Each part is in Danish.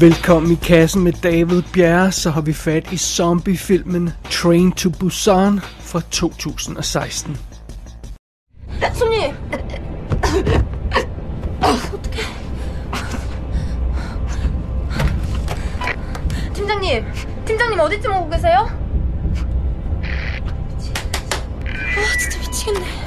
Velkommen i kassen med David Bjerre, så har vi fat i zombiefilmen Train to Busan fra 2016. 손님! 어떡해. 팀장님! 팀장님 어디쯤 오고 계세요? 아, 진짜 미치겠네.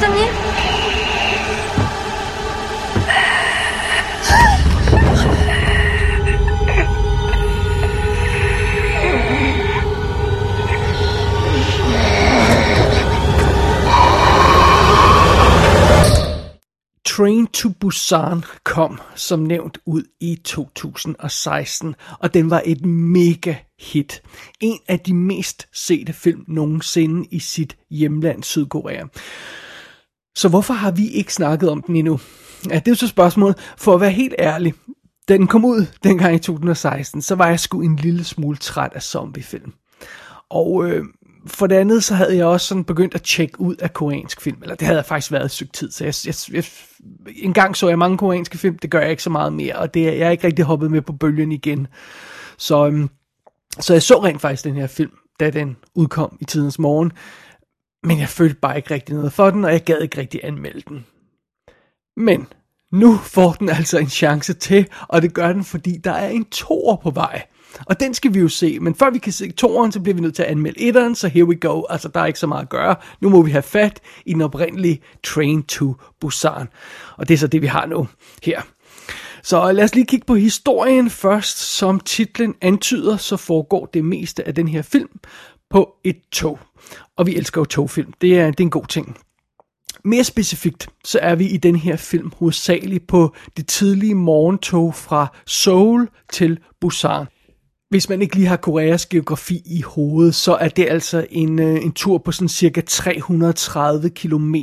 za? Train to Busan kom som nævnt ud i 2016, og den var et mega hit. En af de mest sete film nogensinde i sit hjemland Sydkorea. Så hvorfor har vi ikke snakket om den endnu? Ja, det er jo så spørgsmålet. For at være helt ærlig, da den kom ud dengang i 2016, så var jeg sgu en lille smule træt af zombiefilm. Og øh, for det andet, så havde jeg også sådan begyndt at tjekke ud af koreansk film. Eller det havde jeg faktisk været et stykke tid. Så jeg, jeg, jeg, en gang så jeg mange koreanske film, det gør jeg ikke så meget mere. Og det, jeg er ikke rigtig hoppet med på bølgen igen. Så, øhm, så jeg så rent faktisk den her film, da den udkom i tidens morgen. Men jeg følte bare ikke rigtig noget for den, og jeg gad ikke rigtig anmelde den. Men nu får den altså en chance til, og det gør den, fordi der er en toer på vej. Og den skal vi jo se, men før vi kan se toeren, så bliver vi nødt til at anmelde etteren, så here we go. Altså, der er ikke så meget at gøre. Nu må vi have fat i den oprindelige Train to Busan. Og det er så det, vi har nu her. Så lad os lige kigge på historien først. Som titlen antyder, så foregår det meste af den her film på et tog. Og vi elsker jo togfilm. Det er, det er en god ting. Mere specifikt, så er vi i den her film hovedsageligt på det tidlige morgentog fra Seoul til Busan. Hvis man ikke lige har Koreas geografi i hovedet, så er det altså en, øh, en tur på sådan cirka 330 km,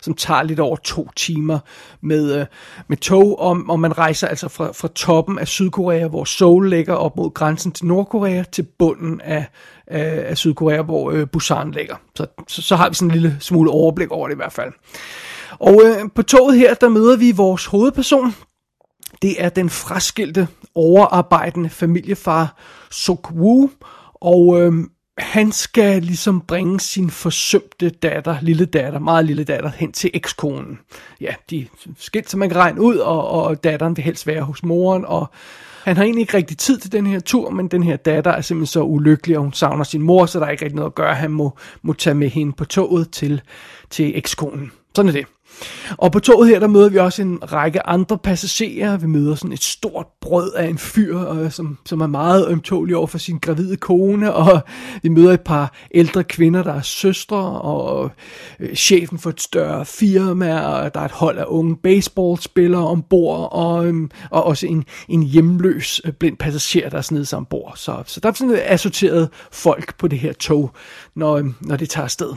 som tager lidt over to timer med, øh, med tog, og, og man rejser altså fra, fra toppen af Sydkorea, hvor Seoul ligger op mod grænsen til Nordkorea, til bunden af, af, Sydkorea, hvor øh, Busan ligger. Så, så, så har vi sådan en lille smule overblik over det i hvert fald. Og øh, på toget her, der møder vi vores hovedperson, det er den fraskilte, overarbejdende familiefar Suk Woo, og øh, han skal ligesom bringe sin forsømte datter, lille datter, meget lille datter, hen til ekskonen. Ja, de er skilt, som man kan regne ud, og, og datteren vil helst være hos moren, og han har egentlig ikke rigtig tid til den her tur, men den her datter er simpelthen så ulykkelig, og hun savner sin mor, så der er ikke rigtig noget at gøre. Han må, må tage med hende på toget til, til ekskonen. Sådan er det. Og på toget her, der møder vi også en række andre passagerer. Vi møder sådan et stort brød af en fyr, øh, som, som er meget ømtålig over for sin gravide kone. Og vi møder et par ældre kvinder, der er søstre, og øh, chefen for et større firma, og der er et hold af unge baseballspillere ombord, og, øh, og også en, en hjemløs øh, blind passager, der er snedet sig ombord. Så, så der er sådan et assorteret folk på det her tog, når, øh, når det tager afsted.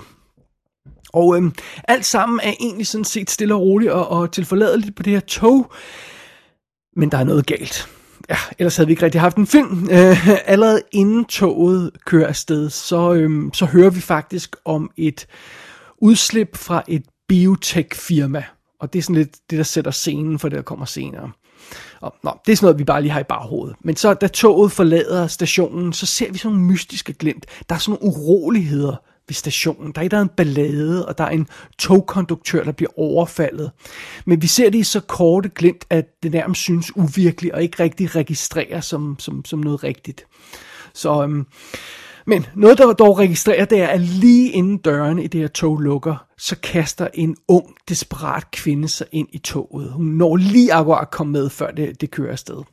Og øhm, alt sammen er egentlig sådan set stille og roligt og, og tilforladeligt på det her tog. Men der er noget galt. Ja, ellers havde vi ikke rigtig haft en film. Øh, allerede inden toget kører afsted, så, øhm, så hører vi faktisk om et udslip fra et biotech-firma. Og det er sådan lidt det, der sætter scenen for det, der kommer senere. Og, nå, det er sådan noget, vi bare lige har i baghovedet. Men så da toget forlader stationen, så ser vi sådan nogle mystiske glimt. Der er sådan nogle uroligheder ved stationen. Der er, der er en ballade, og der er en togkonduktør, der bliver overfaldet. Men vi ser det i så korte glimt, at det nærmest synes uvirkeligt, og ikke rigtig registrerer som, som, som noget rigtigt. Så, øhm, men noget, der dog registrerer, det er, at lige inden dørene i det her tog lukker, så kaster en ung, desperat kvinde sig ind i toget. Hun når lige akkurat at komme med, før det, det kører afsted.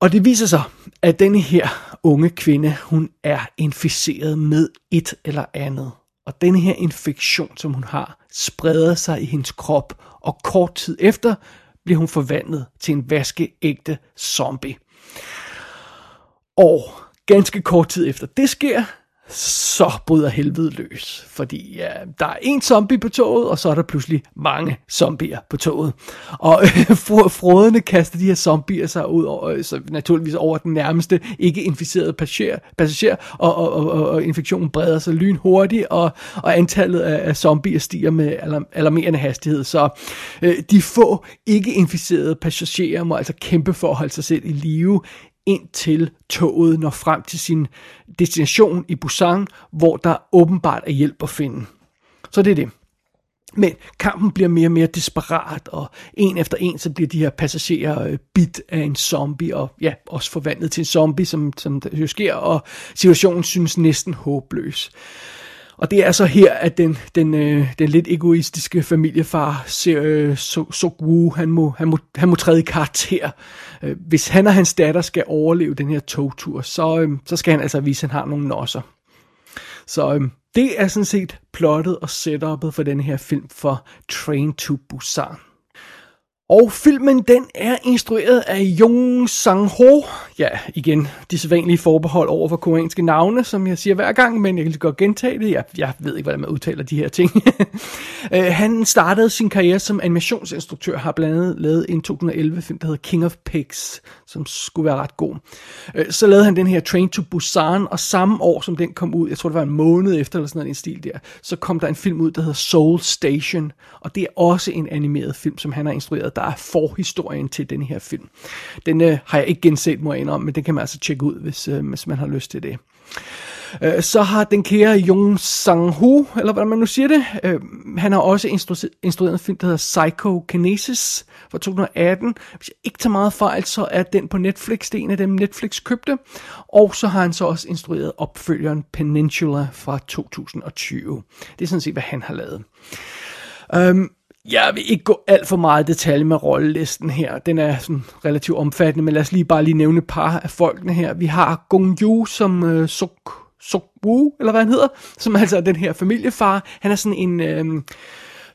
Og det viser sig, at denne her unge kvinde, hun er inficeret med et eller andet. Og denne her infektion, som hun har, spreder sig i hendes krop, og kort tid efter bliver hun forvandlet til en vaskeægte zombie. Og ganske kort tid efter det sker, så bryder helvede løs. Fordi ja, der er en zombie på toget, og så er der pludselig mange zombier på toget. Og øh, froderne kaster de her zombier sig ud over, øh, så naturligvis over den nærmeste ikke inficerede passager, passager og, og, og, og infektionen breder sig lynhurtigt, og, og antallet af, af zombier stiger med alarmerende hastighed. Så øh, de få ikke inficerede passagerer må altså kæmpe for at holde sig selv i live, indtil toget når frem til sin destination i Busan, hvor der åbenbart er hjælp at finde. Så det er det. Men kampen bliver mere og mere desperat, og en efter en, så bliver de her passagerer øh, bit af en zombie, og ja, også forvandlet til en zombie, som, som det jo sker, og situationen synes næsten håbløs. Og det er så her, at den, den, øh, den lidt egoistiske familiefar, ser, øh, so, so Wu, han må, han, må, han må træde i karakter. Øh, hvis han og hans datter skal overleve den her togtur, så, øh, så skal han altså vise, at han har nogle nosser. Så øh, det er sådan set plottet og setupet for den her film for Train to Busan. Og filmen den er instrueret af Jung Sang-ho. Ja, igen, de sædvanlige forbehold over for koreanske navne, som jeg siger hver gang, men jeg kan godt gentage det. Jeg, jeg ved ikke, hvordan man udtaler de her ting. Øh, han startede sin karriere som animationsinstruktør, har blandt andet lavet en 2011 film, der hedder King of Pigs, som skulle være ret god. Uh, så lavede han den her Train to Busan, og samme år som den kom ud, jeg tror det var en måned efter, eller sådan noget en stil der, så kom der en film ud, der hedder Soul Station, og det er også en animeret film, som han har instrueret der er forhistorien til den her film. Den øh, har jeg ikke genset, må jeg indrømme, men den kan man altså tjekke ud, hvis, øh, hvis man har lyst til det. Øh, så har den kære Jung Sang-ho, eller hvordan man nu siger det, øh, han har også instru- instrueret en film, der hedder Psychokinesis fra 2018. Hvis jeg ikke tager meget fejl, så er den på Netflix, det er en af dem Netflix købte. Og så har han så også instrueret opfølgeren Peninsula fra 2020. Det er sådan set, hvad han har lavet. Um, jeg vil ikke gå alt for meget i detalje med rollelisten her. Den er sådan relativt omfattende, men lad os lige bare lige nævne et par af folkene her. Vi har Gong Yu som øh, Sok, Sok Wu, eller hvad han hedder, som altså er den her familiefar. Han er sådan en... Øh,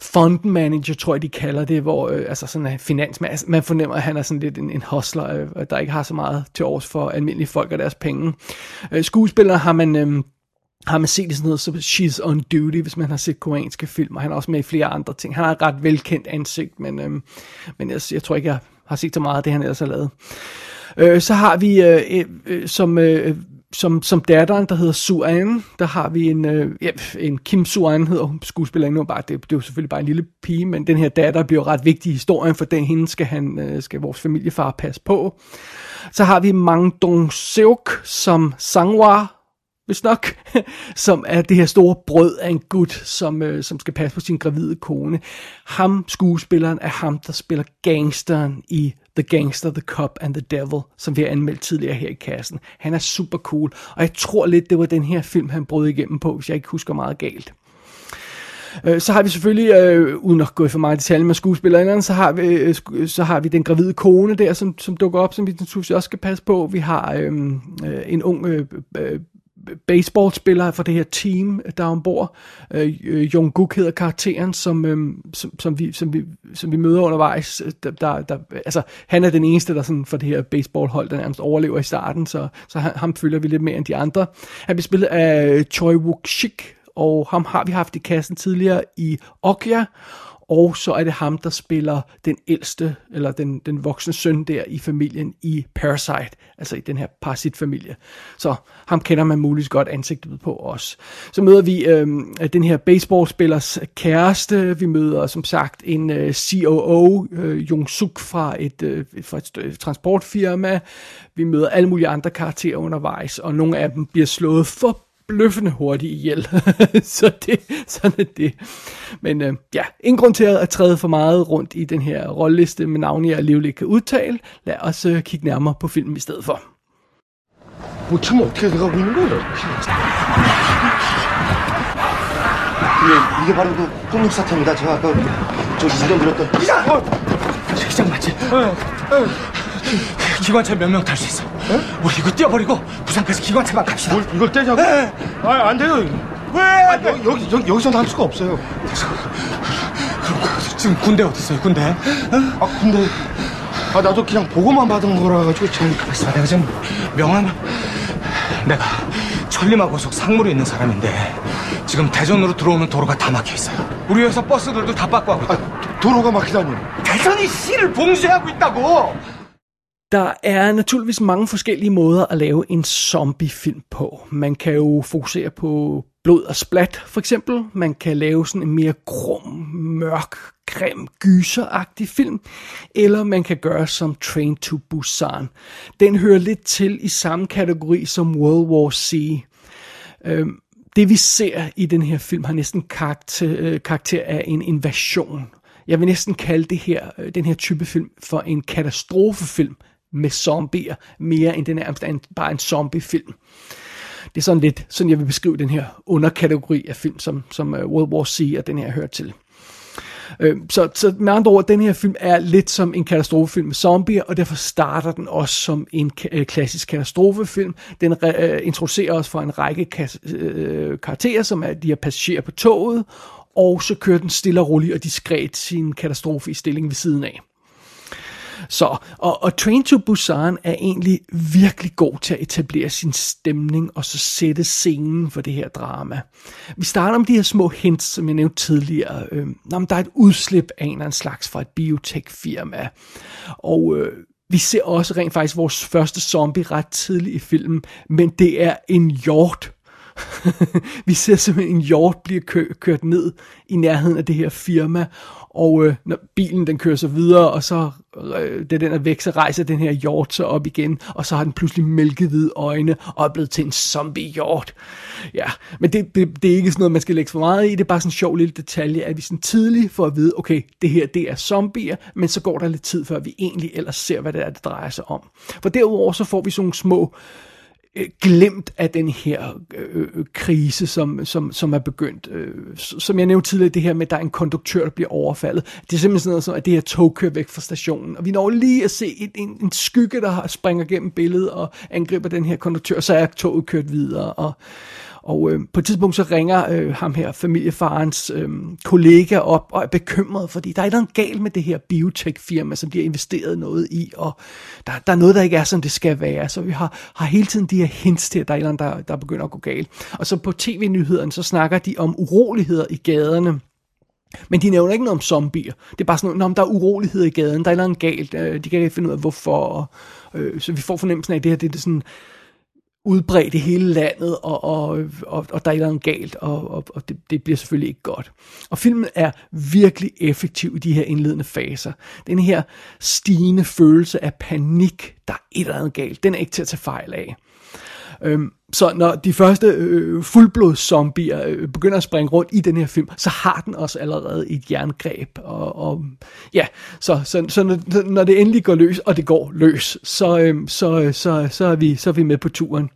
fund manager, tror jeg, de kalder det, hvor øh, altså sådan en finansmand, man, altså, man fornemmer, at han er sådan lidt en, en hustler, øh, der ikke har så meget til års for almindelige folk og deres penge. Øh, skuespillere har man øh, har man set i sådan noget som She's on Duty, hvis man har set koreanske film, og han er også med i flere andre ting. Han har et ret velkendt ansigt, men, øhm, men jeg, jeg tror ikke, jeg har set så meget af det, han ellers har lavet. Øh, så har vi øh, øh, øh som, øh, som, som datteren, der hedder Suan, der har vi en, øh, ja, en Kim Suan, hedder hun, skuespilleren nu, bare, det, det er jo selvfølgelig bare en lille pige, men den her datter bliver ret vigtig i historien, for den hende skal, han, øh, skal vores familiefar passe på. Så har vi Mang Dong Seok som Sangwa, hvis nok, som er det her store brød af en gut, som, øh, som skal passe på sin gravide kone. Ham, skuespilleren, er ham, der spiller gangsteren i The Gangster, The Cop and the Devil, som vi har anmeldt tidligere her i kassen. Han er super cool, og jeg tror lidt, det var den her film, han brød igennem på, hvis jeg ikke husker meget galt. Øh, så har vi selvfølgelig, øh, uden at gå i for meget detalje med skuespillerne, så har vi, øh, så har vi den gravide kone der, som, som dukker op, som vi naturligvis også skal passe på. Vi har øh, øh, en ung øh, øh, baseballspiller fra det her team, øh, der er ombord. Øh, øh Jungkook hedder karakteren, som, øh, som, som, vi, som, vi, som vi møder undervejs. Øh, der, der, der, altså, han er den eneste, der sådan for det her baseballhold, der nærmest overlever i starten, så, så ham, ham følger vi lidt mere end de andre. Han bliver spillet af Choi Wook-shik, og ham har vi haft i kassen tidligere i Okja, og så er det ham, der spiller den ældste, eller den, den voksne søn der i familien i Parasite, altså i den her Parasit-familie. Så ham kender man muligvis godt ansigtet på os. Så møder vi øh, den her baseballspillers kæreste, vi møder som sagt en øh, COO, øh, Jung Suk fra et, øh, fra et transportfirma, vi møder alle mulige andre karakterer undervejs, og nogle af dem bliver slået for bløffende hurtigt ihjel. så det, sådan er det. Men øh, ja, ingen grund til at træde for meget rundt i den her rolleliste med navne, jeg alligevel ikke kan udtale. Lad os øh, kigge nærmere på filmen i stedet for. 뭐 지금 어떻게 돼가고 있는 거예요? 예, 이게 바로 그 폭력 사태입니다. 제가 아까 저 이전 들었던 기장! 어! 기장 맞지? 어, 어. 기관차 몇 명 탈 수 있어? 에? 우리 이거 뛰어버리고 부산까지 기관차만 갑시다. 뭘 이걸 떼자고? 네. 아, 안 돼요. 왜? 아, 여, 여기, 여기, 여기서는 할 수가 없어요. 그럼 지금 군대 어디 있어요, 군대? 어? 아, 군대. 아, 나도 그냥 보고만 받은 거라 가지고 잘. 가만있어 내가 지금 명함. 내가 천리마고속 상무로 있는 사람인데 지금 대전으로 들어오는 도로가 다 막혀 있어요. 우리 회사 버스들도 다 빠꾸 하고 있고 아, 도로가 막히다니. 대전이 시를 봉쇄하고 있다고. Der er naturligvis mange forskellige måder at lave en zombiefilm på. Man kan jo fokusere på blod og splat, for eksempel. Man kan lave sådan en mere grum, mørk, grim, gyseragtig film. Eller man kan gøre som Train to Busan. Den hører lidt til i samme kategori som World War C. Øhm, det vi ser i den her film har næsten karakter, øh, karakter af en invasion. Jeg vil næsten kalde det her, øh, den her type film for en katastrofefilm med zombier, mere end den er en, bare en zombiefilm. Det er sådan lidt, sådan jeg vil beskrive den her underkategori af film, som, som øh, World War C og den her hører til. Øh, så, så med andre ord, den her film er lidt som en katastrofefilm med zombier, og derfor starter den også som en øh, klassisk katastrofefilm. Den uh, introducerer os for en række karakterer, som er de her passagerer på toget, og så kører den stille og roligt og diskret sin katastrofe i stilling ved siden af. Så, og, og Train to Busan er egentlig virkelig god til at etablere sin stemning og så sætte scenen for det her drama. Vi starter med de her små hints, som jeg nævnte tidligere. Øh, men der er et udslip af en eller anden slags fra et biotech-firma. Og øh, vi ser også rent faktisk vores første zombie ret tidligt i filmen, men det er en hjort, vi ser simpelthen en hjort blive kø- kørt ned i nærheden af det her firma, og øh, når bilen den kører så videre, og så øh, det den er væk, så rejser den her hjort så op igen, og så har den pludselig mælkehvide øjne, og er blevet til en zombie-hjort. Ja, men det, det, det er ikke sådan noget, man skal lægge for meget i, det er bare sådan en sjov lille detalje, at vi sådan tidligt får at vide, okay, det her det er zombier, men så går der lidt tid, før vi egentlig ellers ser, hvad det er, det drejer sig om. For derudover så får vi sådan nogle små Øh, Øh, glemt af den her øh, øh, krise, som, som, som er begyndt. Øh, som jeg nævnte tidligere, det her med, at der er en konduktør, der bliver overfaldet. Det er simpelthen sådan noget som, at det her tog kører væk fra stationen. Og vi når lige at se en, en, en skygge, der springer gennem billedet og angriber den her konduktør, så er toget kørt videre. Og, og øh, på et tidspunkt så ringer øh, ham her, familiefarens øh, kollega op og er bekymret, fordi der er noget galt med det her biotech-firma, som de har investeret noget i, og der, der er noget, der ikke er, som det skal være. Så vi har, har hele tiden de her hints til, at der er noget, der, der begynder at gå galt. Og så på tv-nyhederne, så snakker de om uroligheder i gaderne. Men de nævner ikke noget om zombier. Det er bare sådan noget, der er urolighed i gaden, der er noget galt, øh, de kan ikke finde ud af hvorfor. Og, øh, så vi får fornemmelsen af, at det her det er sådan udbredt i hele landet, og, og, og, og der er noget galt, og, og, og det, det bliver selvfølgelig ikke godt. Og filmen er virkelig effektiv i de her indledende faser. Den her stigende følelse af panik, der er et eller andet galt, den er ikke til at tage fejl af. Øhm, så når de første øh, fuldblodszombier øh, begynder at springe rundt i den her film, så har den også allerede et jerngreb. Og, og ja, så, så, så når, når det endelig går løs, og det går løs, så, øh, så, så, så, er, vi, så er vi med på turen.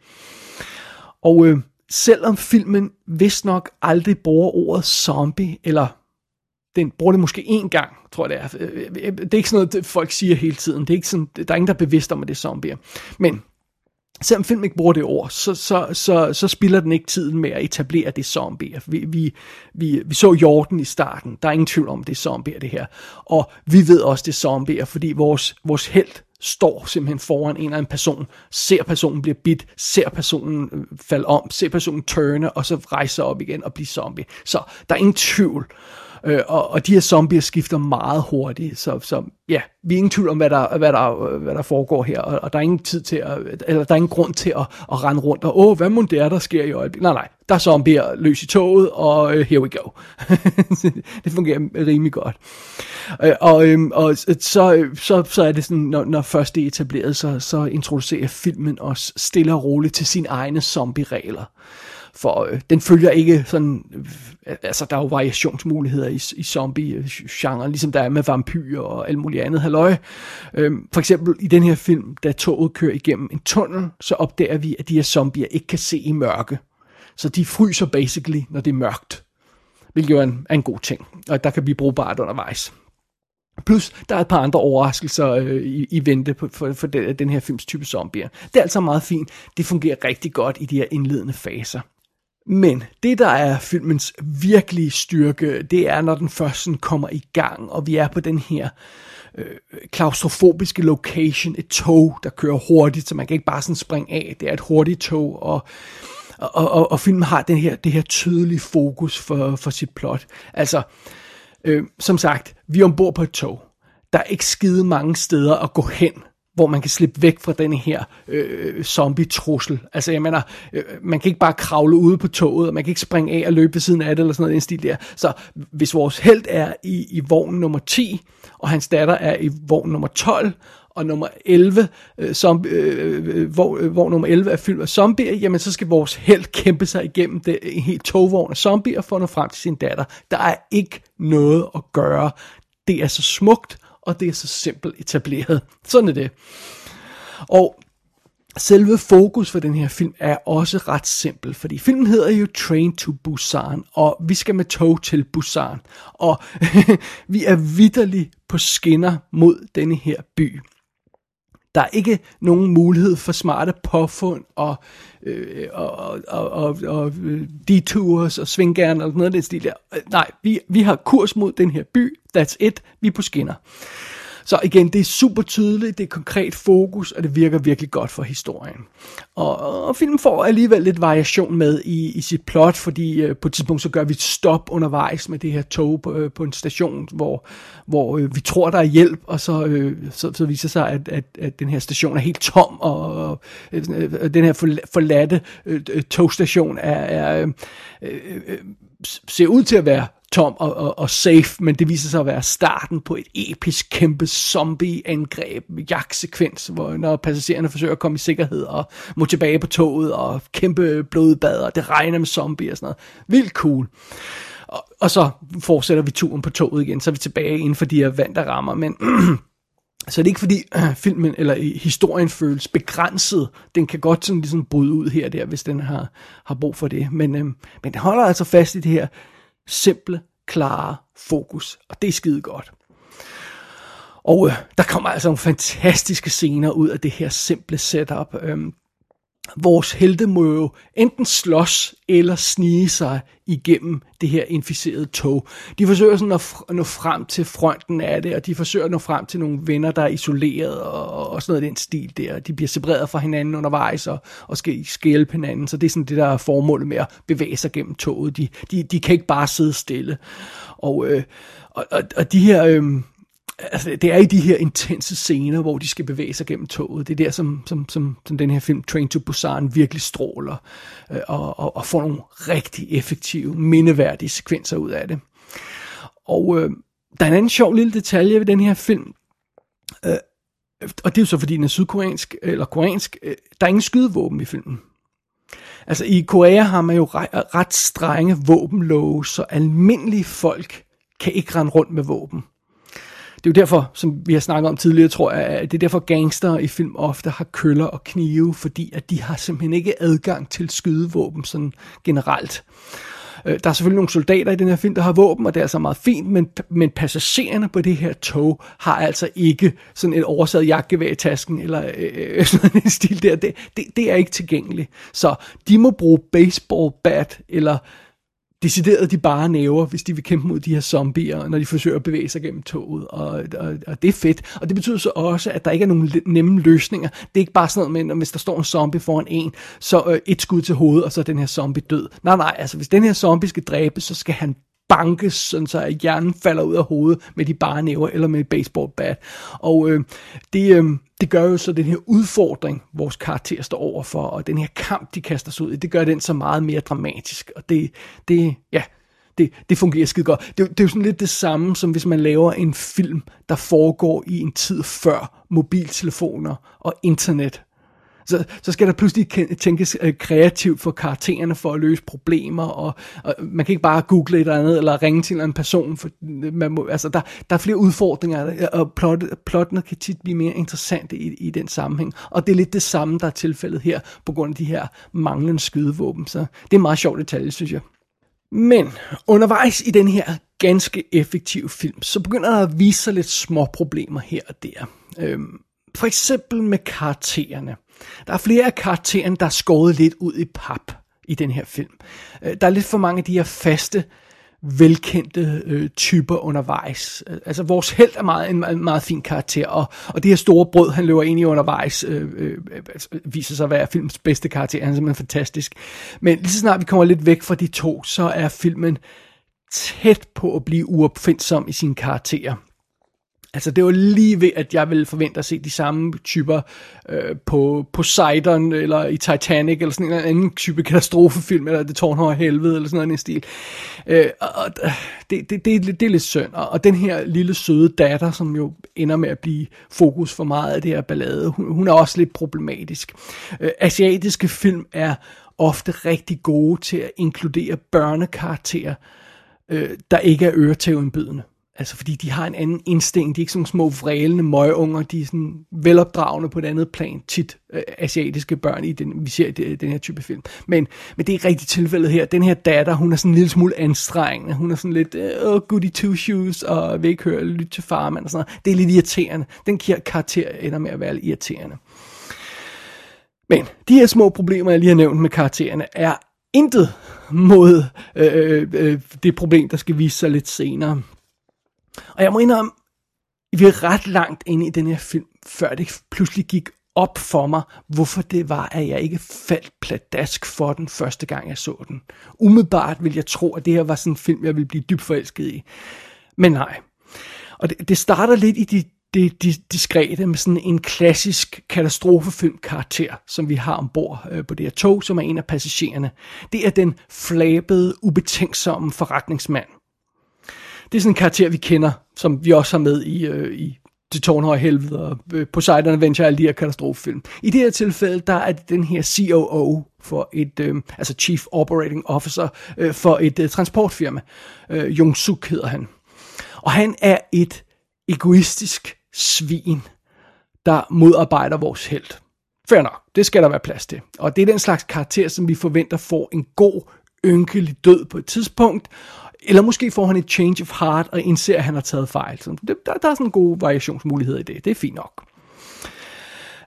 Og øh, selvom filmen vist nok aldrig bruger ordet zombie, eller den bruger det måske én gang, tror jeg det er. Øh, øh, øh, det er ikke sådan noget, folk siger hele tiden. Det er ikke sådan, der er ingen, der er bevidst om, at det er zombier. Men selvom film ikke bruger det ord, så, så, så, så spiller den ikke tiden med at etablere det zombier. Vi, vi, vi, vi så Jordan i starten. Der er ingen tvivl om, det er zombier, det her. Og vi ved også, det er zombier, fordi vores, vores held står simpelthen foran en eller anden person, ser personen blive bit, ser personen øh, falde om, ser personen turne, og så rejse op igen og blive zombie. Så der er ingen tvivl. Øh, Øh, og, og de her zombier skifter meget hurtigt, så, så ja, vi er ingen tvivl om, hvad der, hvad der, hvad der foregår her, og, og der er ingen tid til at, eller der er ingen grund til at, at rende rundt, og åh, hvad må det er, der sker i øjeblikket? Nej, nej, der er zombier løs i toget, og uh, here we go. det fungerer rimelig godt. Uh, og, um, og så, så, så er det sådan, når, når først det er etableret, så, så introducerer filmen os stille og roligt til sine egne zombie-regler for øh, den følger ikke sådan, øh, altså der er jo variationsmuligheder i, i zombie-genren, ligesom der er med vampyrer og alt muligt andet halløj. Øh, for eksempel i den her film, da toget kører igennem en tunnel, så opdager vi, at de her zombier ikke kan se i mørke. Så de fryser basically, når det er mørkt. Hvilket jo er en, er en god ting, og der kan blive brugbart undervejs. Plus, der er et par andre overraskelser øh, i, i vente på, for, for den, den her films type zombier. Det er altså meget fint. Det fungerer rigtig godt i de her indledende faser. Men det, der er filmens virkelige styrke, det er, når den først sådan kommer i gang, og vi er på den her øh, klaustrofobiske location, et tog, der kører hurtigt, så man kan ikke bare sådan springe af. Det er et hurtigt tog, og, og, og, og filmen har den her, det her tydelige fokus for, for sit plot. Altså, øh, som sagt, vi er ombord på et tog. Der er ikke skide mange steder at gå hen, hvor man kan slippe væk fra den her øh, zombie-trussel. Altså, jeg mener, øh, man kan ikke bare kravle ude på toget, og man kan ikke springe af og løbe ved siden af det, eller sådan noget den stil der. Så hvis vores held er i, i vogn nummer 10, og hans datter er i vogn nummer 12, og nummer 11, øh, som, øh, øh, hvor, øh, hvor øh, nummer 11 er fyldt af zombier, jamen så skal vores held kæmpe sig igennem det, en helt togvogn af zombier for at nå frem til sin datter. Der er ikke noget at gøre. Det er så smukt, og det er så simpelt etableret. Sådan er det. Og selve fokus for den her film er også ret simpel, fordi filmen hedder jo Train to Busan, og vi skal med tog til Busan. Og vi er vidderligt på skinner mod denne her by. Der er ikke nogen mulighed for smarte påfund og, øh, og, og, og, og øh, detours og svinggern og noget af den stil der. Øh, nej, vi, vi har kurs mod den her by. That's it. Vi er på skinner. Så igen, det er super tydeligt, det er konkret fokus, og det virker virkelig godt for historien. Og, og filmen får alligevel lidt variation med i, i sit plot, fordi øh, på et tidspunkt så gør vi et stop undervejs med det her tog på, øh, på en station, hvor, hvor øh, vi tror, der er hjælp, og så, øh, så, så viser sig, at, at, at den her station er helt tom, og, og øh, øh den her forladte øh, øh, togstation er, er øh, øh, øh ser ud til at være tom og, og, og safe, men det viser sig at være starten på et episk kæmpe zombie-angreb, jagtsekvens, hvor når passagererne forsøger at komme i sikkerhed og må tilbage på toget og kæmpe blodbad, og det regner med zombie og sådan noget. Vildt cool. Og, og så fortsætter vi turen på toget igen, så er vi tilbage inden for de her vand, der rammer, men Så det er ikke fordi øh, filmen eller historien føles begrænset. Den kan godt sådan ligesom bryde ud her og der, hvis den har, har brug for det. Men, øh, men den holder altså fast i det her simple, klare fokus, og det er skide godt. Og øh, der kommer altså nogle fantastiske scener ud af det her simple setup. Øhm, vores helte må jo enten slås eller snige sig igennem det her inficerede tog. De forsøger sådan at nå frem til fronten af det, og de forsøger at nå frem til nogle venner, der er isoleret og, og sådan noget den stil der. De bliver separeret fra hinanden undervejs og, og skal, skal hjælpe hinanden, så det er sådan det, der er formålet med at bevæge sig gennem toget. De, de, de kan ikke bare sidde stille. Og, øh, og, og, og de her... Øh, altså, det er i de her intense scener, hvor de skal bevæge sig gennem toget. Det er der, som, som, som, som den her film Train to Busan virkelig stråler, øh, og, og, og får nogle rigtig effektive, mindeværdige sekvenser ud af det. Og øh, der er en anden sjov lille detalje ved den her film, øh, og det er jo så fordi den er sydkoreansk, eller koreansk, øh, der er ingen skydevåben i filmen. Altså i Korea har man jo ret strenge våbenlove, så almindelige folk kan ikke rende rundt med våben det er jo derfor, som vi har snakket om tidligere, tror jeg, at det er derfor gangster i film ofte har køller og knive, fordi at de har simpelthen ikke adgang til skydevåben sådan generelt. Øh, der er selvfølgelig nogle soldater i den her film, der har våben, og det er altså meget fint, men, men passagererne på det her tog har altså ikke sådan et oversat jagtgevær i tasken, eller øh, øh sådan en stil der. Det, det, det er ikke tilgængeligt. Så de må bruge baseball bat, eller decideret de bare næver, hvis de vil kæmpe mod de her zombier, når de forsøger at bevæge sig gennem toget, og, og, og det er fedt. Og det betyder så også, at der ikke er nogen nemme løsninger. Det er ikke bare sådan noget med, at hvis der står en zombie foran en, så øh, et skud til hovedet, og så er den her zombie død. Nej, nej, altså hvis den her zombie skal dræbes, så skal han bankes, sådan så at hjernen falder ud af hovedet med de bare næver eller med et baseball bat. Og øh, det, øh, det gør jo så den her udfordring, vores karakter står overfor, og den her kamp, de kaster sig ud i, det gør den så meget mere dramatisk. Og det, det ja, det, det fungerer skide godt. Det, det er jo sådan lidt det samme, som hvis man laver en film, der foregår i en tid før mobiltelefoner og internet så, så skal der pludselig tænkes øh, kreativt for karaktererne for at løse problemer, og, og man kan ikke bare google et eller andet, eller ringe til en person, for øh, man må, altså der, der er flere udfordringer, og plot, plottene kan tit blive mere interessante i, i den sammenhæng, og det er lidt det samme, der er tilfældet her, på grund af de her manglende skydevåben, så det er meget sjovt detalje, synes jeg. Men undervejs i den her ganske effektive film, så begynder der at vise sig lidt små problemer her og der. Øhm, for eksempel med karaktererne. Der er flere af karaktererne, der er skåret lidt ud i pap i den her film. Øh, der er lidt for mange af de her faste velkendte øh, typer undervejs. Øh, altså vores held er meget, en, en meget fin karakter, og, og det her store brød, han løber ind i undervejs, øh, øh, altså, viser sig at være filmens bedste karakter. Han er simpelthen fantastisk. Men lige så snart vi kommer lidt væk fra de to, så er filmen tæt på at blive uopfindsom i sine karakterer. Altså det var lige ved, at jeg ville forvente at se de samme typer øh, på Poseidon, eller i Titanic, eller sådan en eller anden type katastrofefilm, eller Det tårnhøje helvede, eller sådan noget i stil. Øh, og det, det, det, det er lidt synd. Og, og den her lille søde datter, som jo ender med at blive fokus for meget af det her ballade, hun, hun er også lidt problematisk. Øh, asiatiske film er ofte rigtig gode til at inkludere børnekarakterer, øh, der ikke er øretævindbydende. Altså fordi de har en anden instinkt, de er ikke sådan små vrælende møgunger, de er sådan velopdragende på et andet plan, tit øh, asiatiske børn, i den, vi ser i den her type film. Men, men det er ikke rigtigt tilfældet her. Den her datter, hun er sådan en lille smule anstrengende, hun er sådan lidt, øh, oh, goody two shoes, og vil ikke høre, lytte til farmand og sådan noget. Det er lidt irriterende. Den karakter ender med at være irriterende. Men de her små problemer, jeg lige har nævnt med karaktererne, er intet mod øh, øh, øh det problem, der skal vise sig lidt senere. Og jeg må indrømme, vi er ret langt inde i den her film, før det pludselig gik op for mig, hvorfor det var, at jeg ikke faldt pladask for den første gang, jeg så den. Umiddelbart ville jeg tro, at det her var sådan en film, jeg ville blive dybt forelsket i. Men nej. Og det, det starter lidt i de, de, de diskrete med sådan en klassisk katastrofefilm-karakter, som vi har ombord øh, på det her tog, som er en af passagererne. Det er den flabede, ubetænksomme forretningsmand, det er sådan en karakter, vi kender, som vi også har med i, øh, i Det tårnhøje helvede og øh, Poseidon Adventure, alle de her katastrofefilm. I det her tilfælde, der er det den her COO for et, øh, altså Chief Operating Officer øh, for et øh, transportfirma. Øh, Jung Suk hedder han. Og han er et egoistisk svin, der modarbejder vores held. Fair nok, det skal der være plads til. Og det er den slags karakter, som vi forventer får en god, ynkelig død på et tidspunkt, eller måske får han et change of heart og indser, at han har taget fejl. Så det, der, der er sådan en god variationsmulighed i det. Det er fint nok.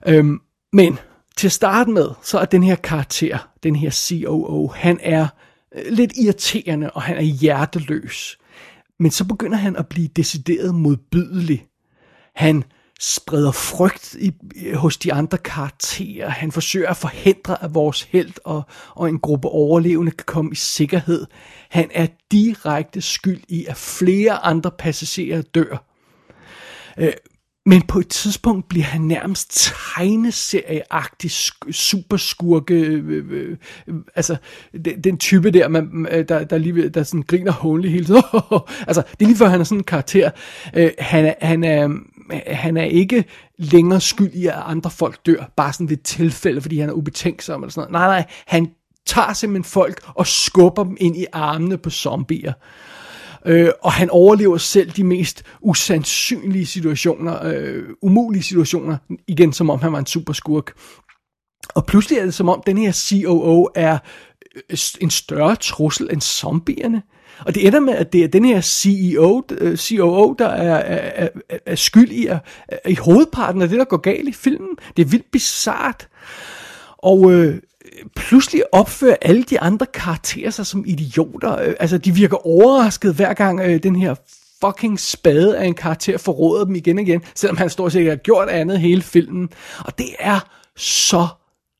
Øhm, men til at starte med, så er den her karakter, den her COO, han er øh, lidt irriterende, og han er hjerteløs. Men så begynder han at blive decideret modbydelig. Han spreder frygt i, hos de andre karakterer. Han forsøger at forhindre, at vores held og, og en gruppe overlevende kan komme i sikkerhed. Han er direkte skyld i, at flere andre passagerer dør. Øh, men på et tidspunkt bliver han nærmest tegneserieagtig superskurke. Øh, øh, øh, altså, den, den type der, man, øh, der, der, lige, der sådan griner hånligt hele tiden. altså, det er lige før, han er sådan en karakter. Øh, han, er, han, er, han er ikke længere skyld i, at andre folk dør, bare sådan lidt tilfælde, fordi han er ubetænksom eller sådan noget. Nej, nej, han tager simpelthen folk og skubber dem ind i armene på zombier. Øh, og han overlever selv de mest usandsynlige situationer, øh, umulige situationer, igen som om han var en superskurk. Og pludselig er det som om, den her COO er øh, en større trussel end zombierne. Og det ender med, at det er den her CEO, øh, COO, der er, er, er, er skyld i, er, i hovedparten af det, der går galt i filmen. Det er vildt bizart. Og øh, pludselig opfører alle de andre karakterer sig som idioter. Øh, altså, de virker overrasket hver gang øh, den her fucking spade af en karakter forråder dem igen og igen, selvom han stort set har gjort andet hele filmen. Og det er så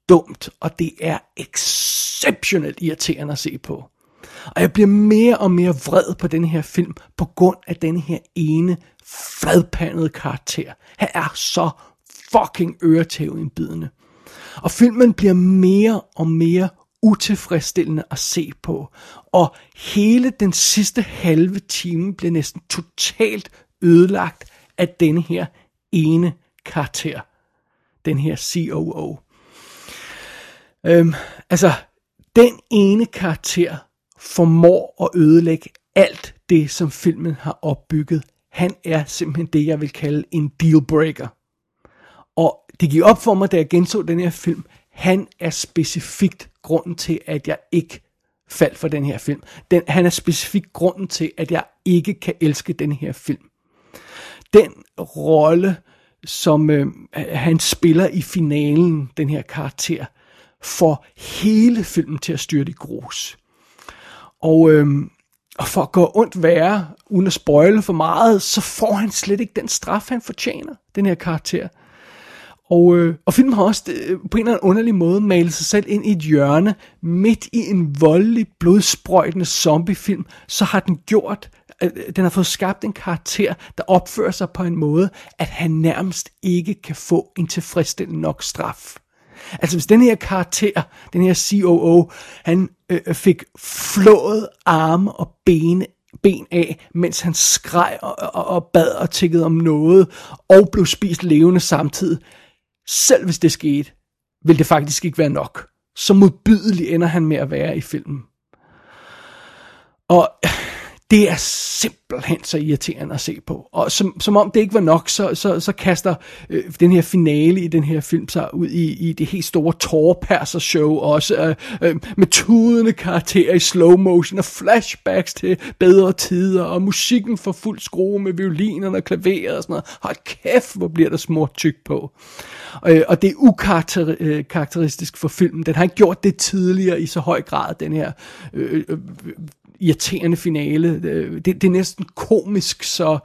dumt, og det er exceptionelt irriterende at se på. Og jeg bliver mere og mere vred på den her film, på grund af den her ene fladpandede karakter. Han er så fucking øretævindbidende. Og filmen bliver mere og mere utilfredsstillende at se på. Og hele den sidste halve time bliver næsten totalt ødelagt af denne her ene karakter. Den her COO. Øhm, altså, den ene karakter formår at ødelægge alt det, som filmen har opbygget. Han er simpelthen det, jeg vil kalde en dealbreaker. Og det gik op for mig, da jeg genså den her film. Han er specifikt grunden til, at jeg ikke faldt for den her film. Den, han er specifikt grunden til, at jeg ikke kan elske den her film. Den rolle, som øh, han spiller i finalen, den her karakter, får hele filmen til at styrte i grus. Og, øhm, og for at gå ondt værre, uden at spoile for meget, så får han slet ikke den straf, han fortjener, den her karakter. Og, øh, og filmen har også øh, på en eller anden underlig måde malet sig selv ind i et hjørne, midt i en voldelig, blodsprøjtende zombiefilm, så har den gjort, øh, den har fået skabt en karakter, der opfører sig på en måde, at han nærmest ikke kan få en tilfredsstillende nok straf. Altså hvis den her karakter, den her COO, han øh, fik flået arme og ben, ben af, mens han skreg og, og, og bad og tikkede om noget, og blev spist levende samtidig, selv hvis det skete, vil det faktisk ikke være nok. Så modbydelig ender han med at være i filmen. Og det er simpelthen så irriterende at se på. Og som, som om det ikke var nok, så, så, så kaster øh, den her finale i den her film sig ud i, i det helt store tårperser show også. Øh, øh, med tudende karakterer i slow motion og flashbacks til bedre tider og musikken for fuld skrue med violinerne og klaveret og sådan noget. Hold kæft, hvor bliver der smurt tyk på. Øh, og det er ukarakteristisk øh, for filmen. Den har ikke gjort det tidligere i så høj grad, den her øh, øh, irriterende finale. Øh, det, det er næsten komisk, så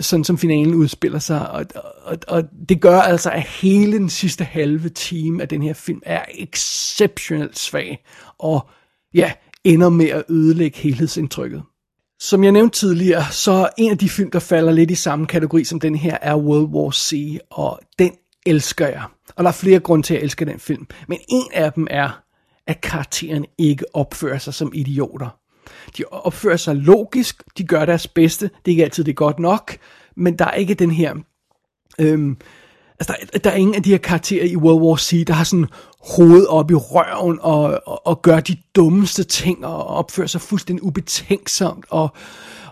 sådan som finalen udspiller sig, og, og, og det gør altså, at hele den sidste halve time af den her film er exceptionelt svag, og ja, ender med at ødelægge helhedsindtrykket. Som jeg nævnte tidligere, så en af de film, der falder lidt i samme kategori som den her, er World War C, og den elsker jeg. Og der er flere grunde til, at jeg elsker den film. Men en af dem er, at karakteren ikke opfører sig som idioter. De opfører sig logisk, de gør deres bedste, det er ikke altid det er godt nok, men der er ikke den her... Øhm, altså der, der er ingen af de her karakterer i World War C, der har sådan hoved op i røven og, og, og gør de dummeste ting og opfører sig fuldstændig ubetænksomt og,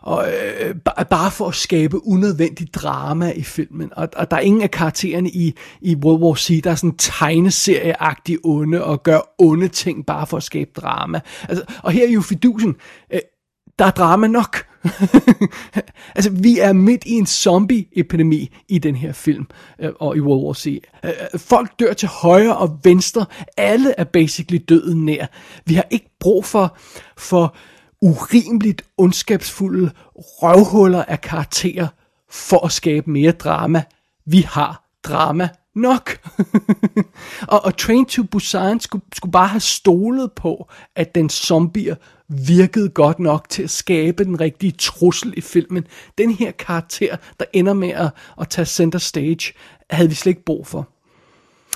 og øh, bare for at skabe unødvendig drama i filmen. Og, og der er ingen af karaktererne i, i World War C, der er sådan tegneserieagtige onde og gør onde ting bare for at skabe drama. Altså, og her er jo fidusen. Øh, der er drama nok. altså, vi er midt i en zombie-epidemi i den her film, øh, og i World War C. Øh, øh, folk dør til højre og venstre. Alle er basically døden nær. Vi har ikke brug for, for urimeligt ondskabsfulde røvhuller af karakterer for at skabe mere drama. Vi har drama nok. og, og Train to Busan skulle, skulle bare have stolet på, at den zombier virkede godt nok til at skabe den rigtige trussel i filmen. Den her karakter, der ender med at, at tage center stage, havde vi slet ikke brug for.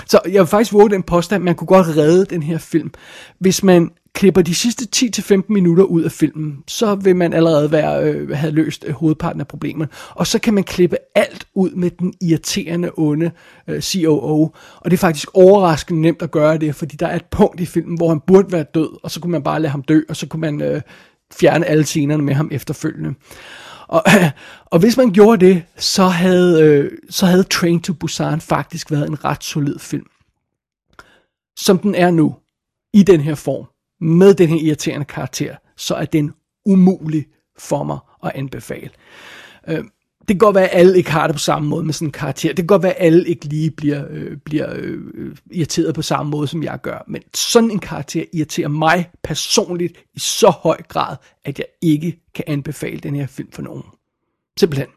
Så jeg vil faktisk våge den påstand, at man kunne godt redde den her film, hvis man klipper de sidste 10-15 minutter ud af filmen, så vil man allerede være, øh, have løst øh, hovedparten af problemet. Og så kan man klippe alt ud med den irriterende onde øh, COO. Og det er faktisk overraskende nemt at gøre det, fordi der er et punkt i filmen, hvor han burde være død, og så kunne man bare lade ham dø, og så kunne man øh, fjerne alle scenerne med ham efterfølgende. Og, og hvis man gjorde det, så havde, øh, så havde Train to Busan faktisk været en ret solid film. Som den er nu, i den her form, med den her irriterende karakter, så er den umulig for mig at anbefale. Øh, det kan godt være, at alle ikke har det på samme måde med sådan en karakter. Det kan godt være, at alle ikke lige bliver, øh, bliver øh, irriteret på samme måde, som jeg gør. Men sådan en karakter irriterer mig personligt i så høj grad, at jeg ikke kan anbefale den her film for nogen. Simpelthen.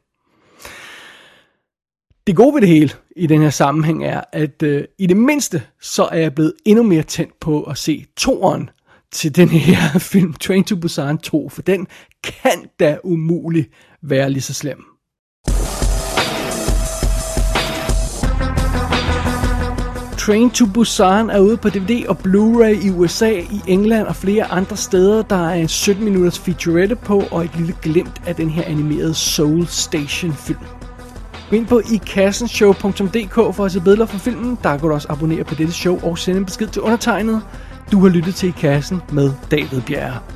Det gode ved det hele i den her sammenhæng er, at øh, i det mindste, så er jeg blevet endnu mere tændt på at se toeren til den her film, Train to Busan 2, for den kan da umuligt være lige så slem. Train to Busan er ude på DVD og Blu-ray i USA, i England og flere andre steder. Der er en 17 minutters featurette på og et lille glimt af den her animerede Soul Station film. Gå ind på ikassenshow.dk for at se billeder fra filmen. Der kan du også abonnere på dette show og sende en besked til undertegnet. Du har lyttet til I Kassen med David Bjerre.